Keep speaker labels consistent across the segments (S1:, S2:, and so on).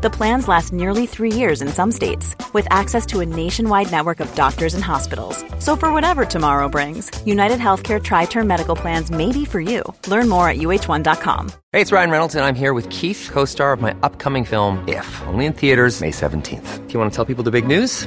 S1: The plans last nearly three years in some states, with access to a nationwide network of doctors and hospitals. So, for whatever tomorrow brings, United Healthcare Tri Term Medical Plans may be for you. Learn more at uh1.com.
S2: Hey, it's Ryan Reynolds, and I'm here with Keith, co star of my upcoming film, If, only in theaters, May 17th. Do you want to tell people the big news?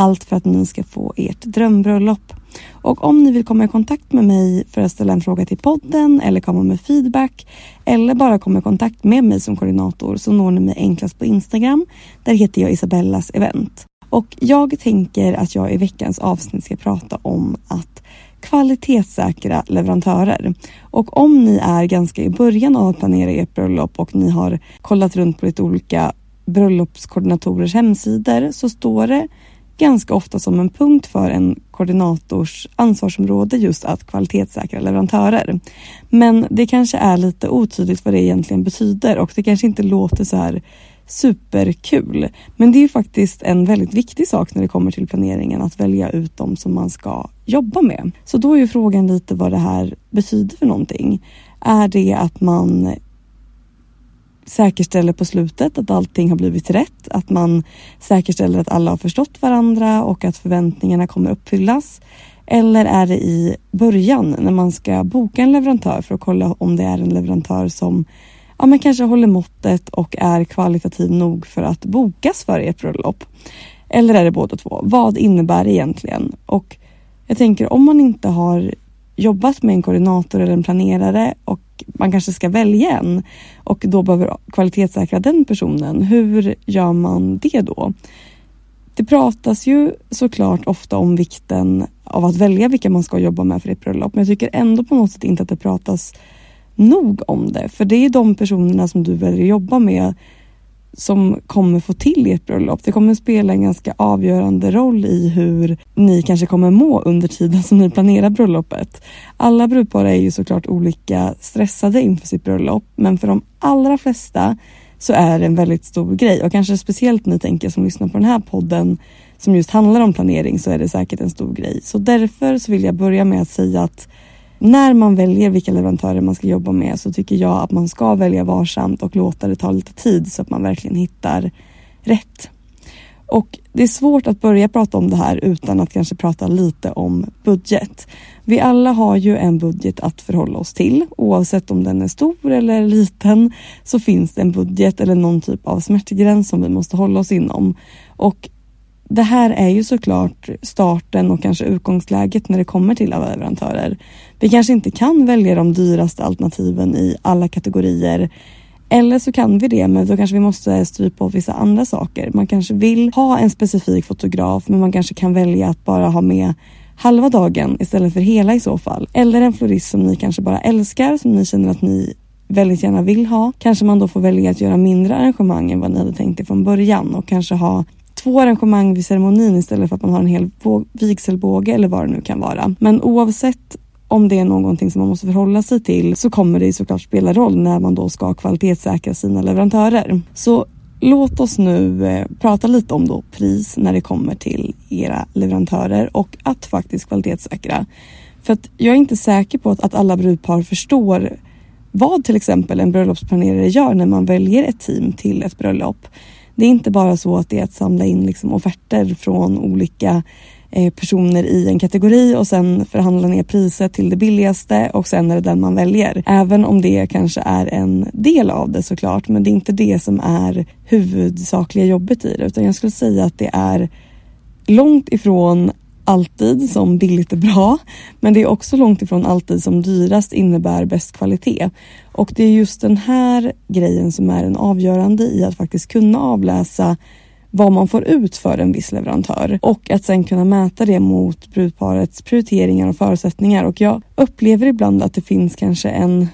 S3: Allt för att ni ska få ert drömbröllop. Och om ni vill komma i kontakt med mig för att ställa en fråga till podden eller komma med feedback eller bara komma i kontakt med mig som koordinator så når ni mig enklast på Instagram. Där heter jag Isabellas event. Och jag tänker att jag i veckans avsnitt ska prata om att kvalitetssäkra leverantörer. Och om ni är ganska i början av att planera ert bröllop och ni har kollat runt på lite olika bröllopskoordinatorers hemsidor så står det ganska ofta som en punkt för en koordinators ansvarsområde just att kvalitetssäkra leverantörer. Men det kanske är lite otydligt vad det egentligen betyder och det kanske inte låter så här superkul. Men det är ju faktiskt en väldigt viktig sak när det kommer till planeringen att välja ut dem som man ska jobba med. Så då är ju frågan lite vad det här betyder för någonting. Är det att man säkerställer på slutet att allting har blivit rätt, att man säkerställer att alla har förstått varandra och att förväntningarna kommer uppfyllas. Eller är det i början när man ska boka en leverantör för att kolla om det är en leverantör som ja, men kanske håller måttet och är kvalitativ nog för att bokas för ert bröllop? Eller är det båda två? Vad innebär det egentligen? Och jag tänker om man inte har jobbat med en koordinator eller en planerare och man kanske ska välja en och då behöver kvalitetssäkra den personen. Hur gör man det då? Det pratas ju såklart ofta om vikten av att välja vilka man ska jobba med för ett bröllop, men jag tycker ändå på något sätt inte att det pratas nog om det. För det är de personerna som du väljer att jobba med som kommer få till ert bröllop. Det kommer spela en ganska avgörande roll i hur ni kanske kommer må under tiden som ni planerar bröllopet. Alla brudpar är ju såklart olika stressade inför sitt bröllop, men för de allra flesta så är det en väldigt stor grej och kanske speciellt ni tänker som lyssnar på den här podden som just handlar om planering så är det säkert en stor grej. Så därför så vill jag börja med att säga att när man väljer vilka leverantörer man ska jobba med så tycker jag att man ska välja varsamt och låta det ta lite tid så att man verkligen hittar rätt. Och det är svårt att börja prata om det här utan att kanske prata lite om budget. Vi alla har ju en budget att förhålla oss till. Oavsett om den är stor eller liten så finns det en budget eller någon typ av smärtgräns som vi måste hålla oss inom. Och det här är ju såklart starten och kanske utgångsläget när det kommer till alla leverantörer. Vi kanske inte kan välja de dyraste alternativen i alla kategorier. Eller så kan vi det, men då kanske vi måste strypa på vissa andra saker. Man kanske vill ha en specifik fotograf, men man kanske kan välja att bara ha med halva dagen istället för hela i så fall. Eller en florist som ni kanske bara älskar, som ni känner att ni väldigt gärna vill ha. Kanske man då får välja att göra mindre arrangemang än vad ni hade tänkt er från början och kanske ha två arrangemang vid ceremonin istället för att man har en hel vigselbåge eller vad det nu kan vara. Men oavsett om det är någonting som man måste förhålla sig till så kommer det såklart spela roll när man då ska kvalitetssäkra sina leverantörer. Så låt oss nu eh, prata lite om då pris när det kommer till era leverantörer och att faktiskt kvalitetssäkra. För att jag är inte säker på att, att alla brudpar förstår vad till exempel en bröllopsplanerare gör när man väljer ett team till ett bröllop. Det är inte bara så att det är att samla in liksom offerter från olika eh, personer i en kategori och sen förhandla ner priset till det billigaste och sen är det den man väljer. Även om det kanske är en del av det såklart, men det är inte det som är huvudsakliga jobbet i det, utan jag skulle säga att det är långt ifrån alltid som billigt är bra, men det är också långt ifrån alltid som dyrast innebär bäst kvalitet. Och det är just den här grejen som är den avgörande i att faktiskt kunna avläsa vad man får ut för en viss leverantör och att sen kunna mäta det mot brudparets prioriteringar och förutsättningar. Och jag upplever ibland att det finns kanske en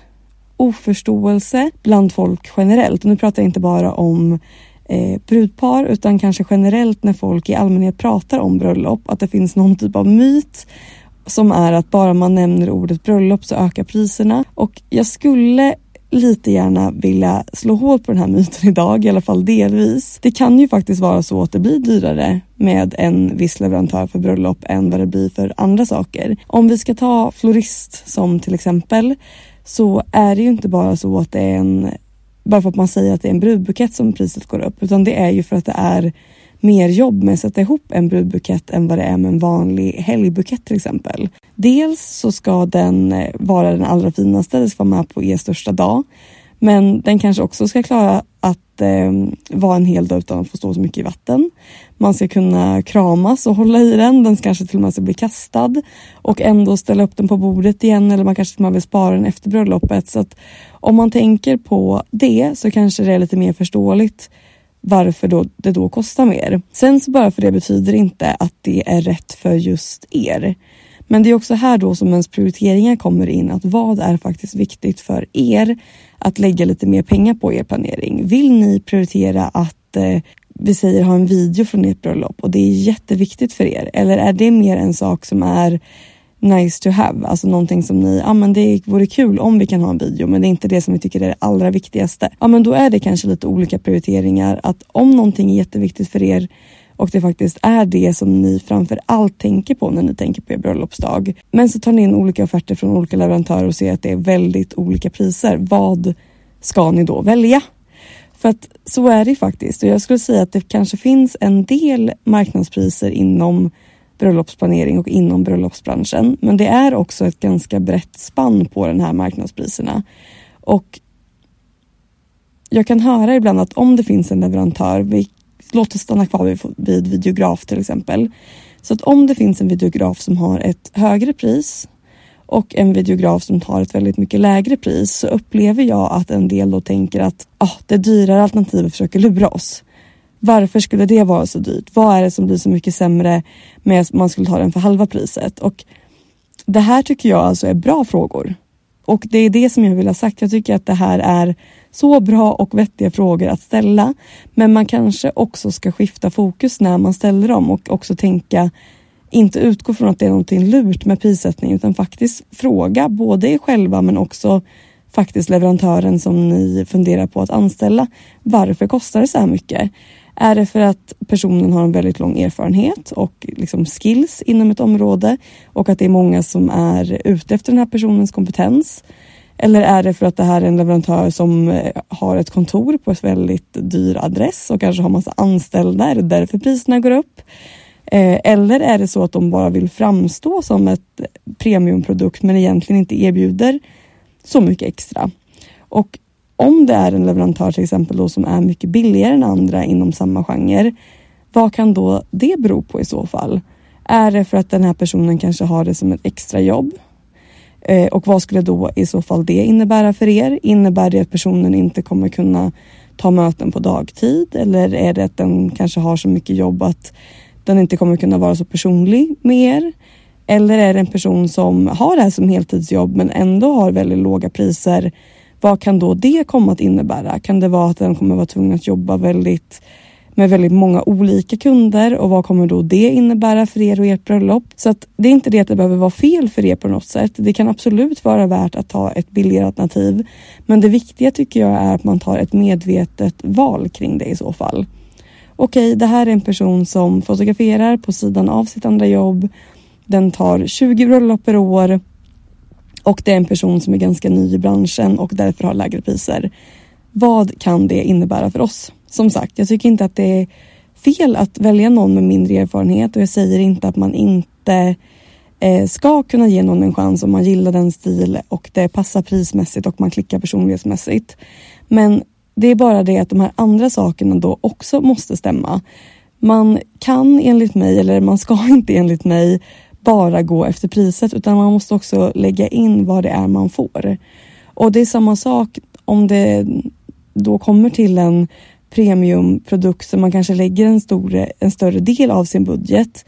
S3: oförståelse bland folk generellt. Och nu pratar jag inte bara om eh, brudpar utan kanske generellt när folk i allmänhet pratar om bröllop. Att det finns någon typ av myt som är att bara man nämner ordet bröllop så ökar priserna. Och jag skulle lite gärna vilja slå hål på den här myten idag, i alla fall delvis. Det kan ju faktiskt vara så att det blir dyrare med en viss leverantör för bröllop än vad det blir för andra saker. Om vi ska ta florist som till exempel så är det ju inte bara så att det är en bara för att man säger att det är en brudbukett som priset går upp utan det är ju för att det är mer jobb med att sätta ihop en brudbukett än vad det är med en vanlig helgbukett till exempel. Dels så ska den eh, vara den allra finaste, den ska vara med på er största dag. Men den kanske också ska klara att eh, vara en hel dag utan att få stå så mycket i vatten. Man ska kunna kramas och hålla i den. Den kanske till och med ska bli kastad och ändå ställa upp den på bordet igen eller man kanske man vill spara den efter bröllopet. Så att om man tänker på det så kanske det är lite mer förståeligt varför då, det då kostar mer. Sen så bara för det betyder inte att det är rätt för just er. Men det är också här då som ens prioriteringar kommer in. Att vad är faktiskt viktigt för er att lägga lite mer pengar på er planering? Vill ni prioritera att eh, vi säger ha en video från ert bröllop och det är jätteviktigt för er? Eller är det mer en sak som är nice to have, alltså någonting som ni, ja men det vore kul om vi kan ha en video men det är inte det som vi tycker är det allra viktigaste. Ja men då är det kanske lite olika prioriteringar att om någonting är jätteviktigt för er och det faktiskt är det som ni framför allt tänker på när ni tänker på er bröllopsdag. Men så tar ni in olika offerter från olika leverantörer och ser att det är väldigt olika priser. Vad ska ni då välja? För att så är det faktiskt och jag skulle säga att det kanske finns en del marknadspriser inom bröllopsplanering och inom bröllopsbranschen. Men det är också ett ganska brett spann på den här marknadspriserna. Och jag kan höra ibland att om det finns en leverantör, låt oss stanna kvar vid, vid videograf till exempel. Så att om det finns en videograf som har ett högre pris och en videograf som tar ett väldigt mycket lägre pris så upplever jag att en del då tänker att ah, det dyrare alternativet försöker lura oss. Varför skulle det vara så dyrt? Vad är det som blir så mycket sämre med att man skulle ta den för halva priset? Och det här tycker jag alltså är bra frågor. Och det är det som jag vill ha sagt. Jag tycker att det här är så bra och vettiga frågor att ställa. Men man kanske också ska skifta fokus när man ställer dem och också tänka inte utgå från att det är någonting lurt med prissättning utan faktiskt fråga både er själva men också faktiskt leverantören som ni funderar på att anställa. Varför kostar det så här mycket? Är det för att personen har en väldigt lång erfarenhet och liksom skills inom ett område och att det är många som är ute efter den här personens kompetens? Eller är det för att det här är en leverantör som eh, har ett kontor på ett väldigt dyr adress och kanske har massa anställda? Är det därför priserna går upp? Eh, eller är det så att de bara vill framstå som ett premiumprodukt men egentligen inte erbjuder så mycket extra? Och om det är en leverantör till exempel då som är mycket billigare än andra inom samma genre, vad kan då det bero på i så fall? Är det för att den här personen kanske har det som ett extra jobb? Eh, och vad skulle då i så fall det innebära för er? Innebär det att personen inte kommer kunna ta möten på dagtid? Eller är det att den kanske har så mycket jobb att den inte kommer kunna vara så personlig med er? Eller är det en person som har det här som heltidsjobb men ändå har väldigt låga priser? Vad kan då det komma att innebära? Kan det vara att den kommer vara tvungen att jobba väldigt med väldigt många olika kunder och vad kommer då det innebära för er och ert bröllop? Så att det är inte det att det behöver vara fel för er på något sätt. Det kan absolut vara värt att ta ett billigare alternativ. Men det viktiga tycker jag är att man tar ett medvetet val kring det i så fall. Okej, det här är en person som fotograferar på sidan av sitt andra jobb. Den tar 20 bröllop per år och det är en person som är ganska ny i branschen och därför har lägre priser. Vad kan det innebära för oss? Som sagt, jag tycker inte att det är fel att välja någon med mindre erfarenhet och jag säger inte att man inte eh, ska kunna ge någon en chans om man gillar den stil och det passar prismässigt och man klickar personlighetsmässigt. Men det är bara det att de här andra sakerna då också måste stämma. Man kan enligt mig, eller man ska inte enligt mig, bara gå efter priset utan man måste också lägga in vad det är man får. Och det är samma sak om det då kommer till en premiumprodukt som man kanske lägger en, stor, en större del av sin budget.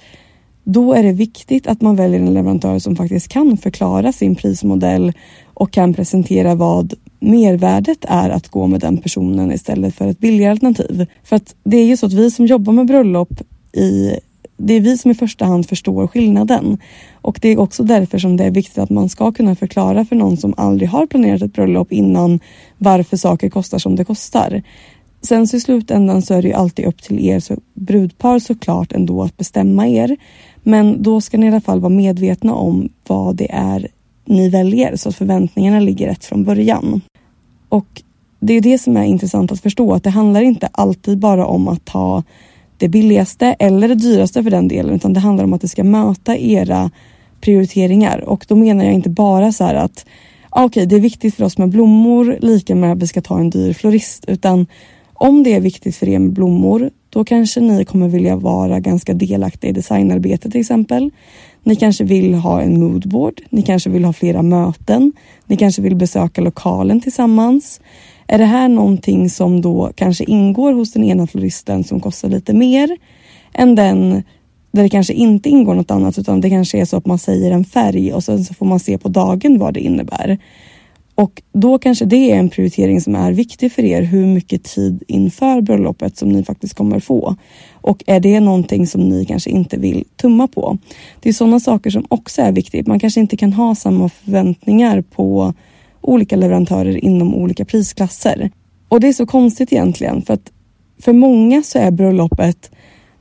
S3: Då är det viktigt att man väljer en leverantör som faktiskt kan förklara sin prismodell och kan presentera vad mervärdet är att gå med den personen istället för ett billigare alternativ. För att det är ju så att vi som jobbar med bröllop i det är vi som i första hand förstår skillnaden. Och det är också därför som det är viktigt att man ska kunna förklara för någon som aldrig har planerat ett bröllop innan varför saker kostar som det kostar. Sen så i slutändan så är det ju alltid upp till er så brudpar såklart ändå att bestämma er. Men då ska ni i alla fall vara medvetna om vad det är ni väljer så att förväntningarna ligger rätt från början. Och det är det som är intressant att förstå att det handlar inte alltid bara om att ta det billigaste eller det dyraste för den delen utan det handlar om att det ska möta era prioriteringar och då menar jag inte bara så här att ah, okej, okay, det är viktigt för oss med blommor lika med att vi ska ta en dyr florist utan om det är viktigt för er med blommor, då kanske ni kommer vilja vara ganska delaktiga i designarbete till exempel. Ni kanske vill ha en moodboard, ni kanske vill ha flera möten, ni kanske vill besöka lokalen tillsammans. Är det här någonting som då kanske ingår hos den ena floristen som kostar lite mer än den där det kanske inte ingår något annat utan det kanske är så att man säger en färg och sen så får man se på dagen vad det innebär. Och då kanske det är en prioritering som är viktig för er, hur mycket tid inför bröllopet som ni faktiskt kommer få. Och är det någonting som ni kanske inte vill tumma på? Det är sådana saker som också är viktigt. Man kanske inte kan ha samma förväntningar på olika leverantörer inom olika prisklasser. Och det är så konstigt egentligen för att för många så är bröllopet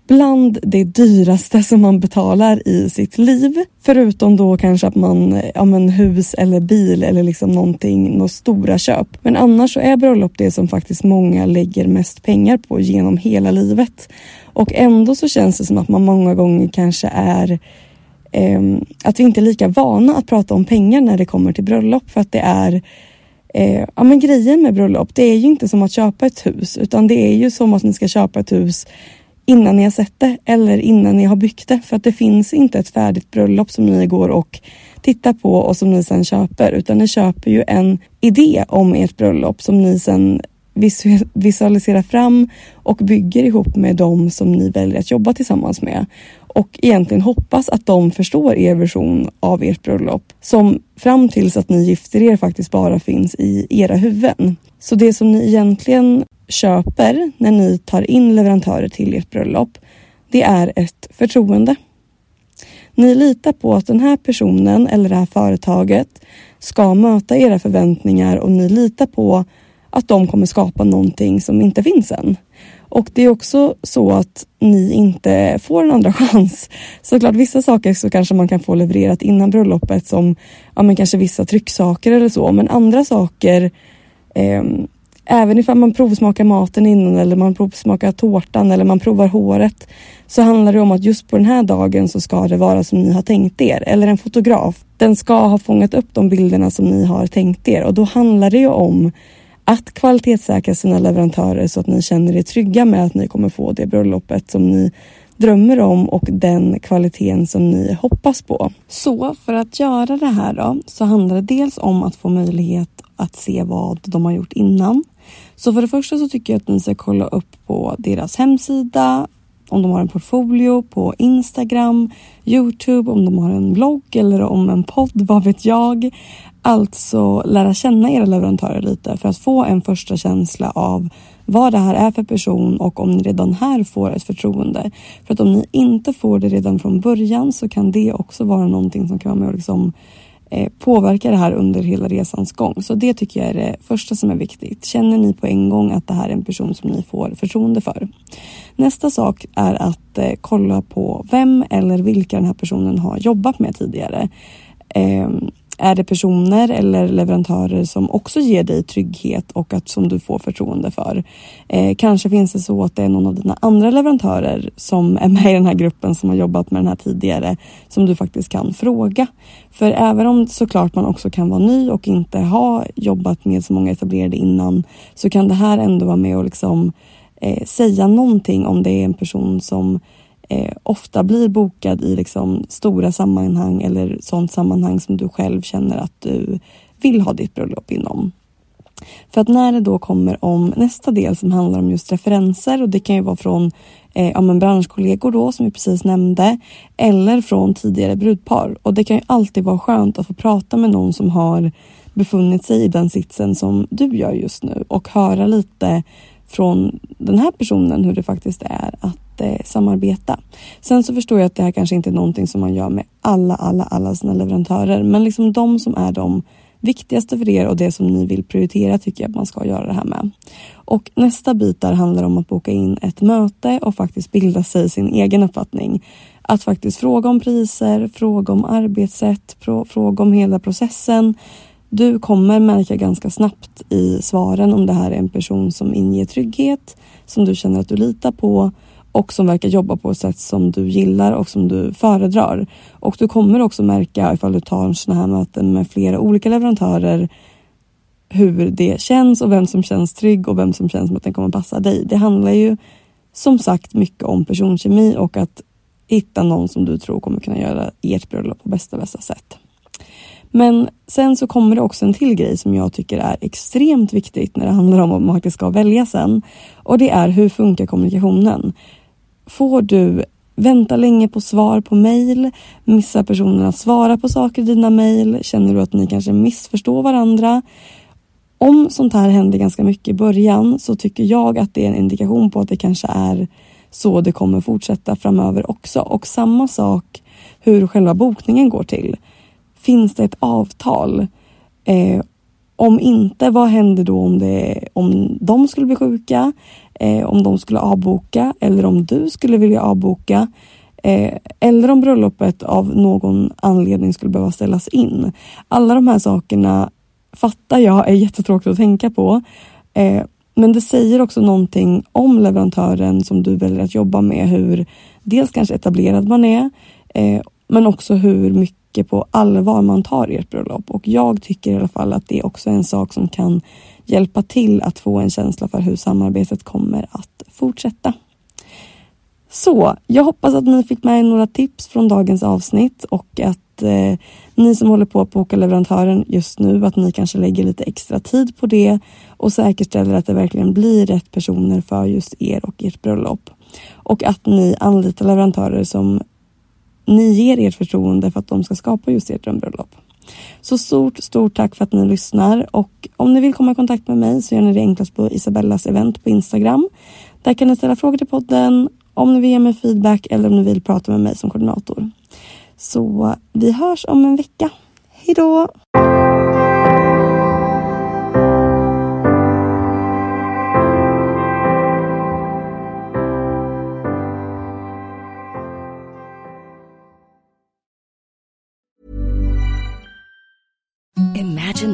S3: bland det dyraste som man betalar i sitt liv. Förutom då kanske att man, ja men hus eller bil eller liksom någonting, några stora köp. Men annars så är bröllop det som faktiskt många lägger mest pengar på genom hela livet. Och ändå så känns det som att man många gånger kanske är eh, att vi inte är lika vana att prata om pengar när det kommer till bröllop för att det är eh, ja men grejen med bröllop det är ju inte som att köpa ett hus utan det är ju som att ni ska köpa ett hus innan ni har sett det eller innan ni har byggt det. För att det finns inte ett färdigt bröllop som ni går och tittar på och som ni sen köper utan ni köper ju en idé om ert bröllop som ni sen visualiserar fram och bygger ihop med dem som ni väljer att jobba tillsammans med och egentligen hoppas att de förstår er version av ert bröllop som fram tills att ni gifter er faktiskt bara finns i era huvuden. Så det som ni egentligen köper när ni tar in leverantörer till ert bröllop, det är ett förtroende. Ni litar på att den här personen eller det här företaget ska möta era förväntningar och ni litar på att de kommer skapa någonting som inte finns än. Och det är också så att ni inte får en andra chans. Såklart vissa saker så kanske man kan få levererat innan bröllopet som ja, men kanske vissa trycksaker eller så. Men andra saker eh, Även ifall man provsmakar maten innan eller man provsmakar tårtan eller man provar håret så handlar det om att just på den här dagen så ska det vara som ni har tänkt er. Eller en fotograf. Den ska ha fångat upp de bilderna som ni har tänkt er och då handlar det ju om att kvalitetssäkra sina leverantörer så att ni känner er trygga med att ni kommer få det bröllopet som ni drömmer om och den kvaliteten som ni hoppas på. Så för att göra det här då så handlar det dels om att få möjlighet att se vad de har gjort innan. Så för det första så tycker jag att ni ska kolla upp på deras hemsida om de har en portfolio på Instagram, Youtube, om de har en blogg eller om en podd, vad vet jag. Alltså lära känna era leverantörer lite för att få en första känsla av vad det här är för person och om ni redan här får ett förtroende. För att om ni inte får det redan från början så kan det också vara någonting som kan vara med och liksom eh, påverka det här under hela resans gång. Så det tycker jag är det första som är viktigt. Känner ni på en gång att det här är en person som ni får förtroende för? Nästa sak är att eh, kolla på vem eller vilka den här personen har jobbat med tidigare. Eh, är det personer eller leverantörer som också ger dig trygghet och att som du får förtroende för? Eh, kanske finns det så att det är någon av dina andra leverantörer som är med i den här gruppen som har jobbat med den här tidigare som du faktiskt kan fråga. För även om såklart man också kan vara ny och inte ha jobbat med så många etablerade innan så kan det här ändå vara med och liksom eh, säga någonting om det är en person som eh, ofta blir bokad i liksom stora sammanhang eller sånt sammanhang som du själv känner att du vill ha ditt bröllop inom. För att när det då kommer om nästa del som handlar om just referenser och det kan ju vara från eh, ja, men branschkollegor då som vi precis nämnde eller från tidigare brudpar och det kan ju alltid vara skönt att få prata med någon som har befunnit sig i den sitsen som du gör just nu och höra lite från den här personen hur det faktiskt är att eh, samarbeta. Sen så förstår jag att det här kanske inte är någonting som man gör med alla, alla, alla sina leverantörer, men liksom de som är de viktigaste för er och det som ni vill prioritera tycker jag att man ska göra det här med. Och nästa bit där handlar om att boka in ett möte och faktiskt bilda sig sin egen uppfattning. Att faktiskt fråga om priser, fråga om arbetssätt, fråga om hela processen, du kommer märka ganska snabbt i svaren om det här är en person som inger trygghet, som du känner att du litar på och som verkar jobba på ett sätt som du gillar och som du föredrar. Och du kommer också märka ifall du tar sådana här möten med flera olika leverantörer hur det känns och vem som känns trygg och vem som känns som att den kommer passa dig. Det handlar ju som sagt mycket om personkemi och att hitta någon som du tror kommer kunna göra ert bröllop på bästa bästa sätt. Men sen så kommer det också en till grej som jag tycker är extremt viktigt när det handlar om vad man faktiskt ska välja sen. Och det är hur funkar kommunikationen? Får du vänta länge på svar på mejl? Missar personen att svara på saker i dina mejl? Känner du att ni kanske missförstår varandra? Om sånt här händer ganska mycket i början så tycker jag att det är en indikation på att det kanske är så det kommer fortsätta framöver också. Och samma sak hur själva bokningen går till. Finns det ett avtal? Eh, om inte, vad händer då om, det, om de skulle bli sjuka? Eh, om de skulle avboka eller om du skulle vilja avboka? Eh, eller om bröllopet av någon anledning skulle behöva ställas in. Alla de här sakerna fattar jag är jättetråkigt att tänka på. Eh, men det säger också någonting om leverantören som du väljer att jobba med. Hur dels kanske etablerad man är eh, men också hur mycket mycket på allvar man tar ert bröllop och jag tycker i alla fall att det är också en sak som kan hjälpa till att få en känsla för hur samarbetet kommer att fortsätta. Så jag hoppas att ni fick med er några tips från dagens avsnitt och att eh, ni som håller på att boka leverantören just nu, att ni kanske lägger lite extra tid på det och säkerställer att det verkligen blir rätt personer för just er och ert bröllop. Och att ni anlitar leverantörer som ni ger ert förtroende för att de ska skapa just ert drömbröllop. Så stort, stort tack för att ni lyssnar och om ni vill komma i kontakt med mig så gör ni det enklast på Isabellas event på Instagram. Där kan ni ställa frågor till podden, om ni vill ge mig feedback eller om ni vill prata med mig som koordinator. Så vi hörs om en vecka. Hej då!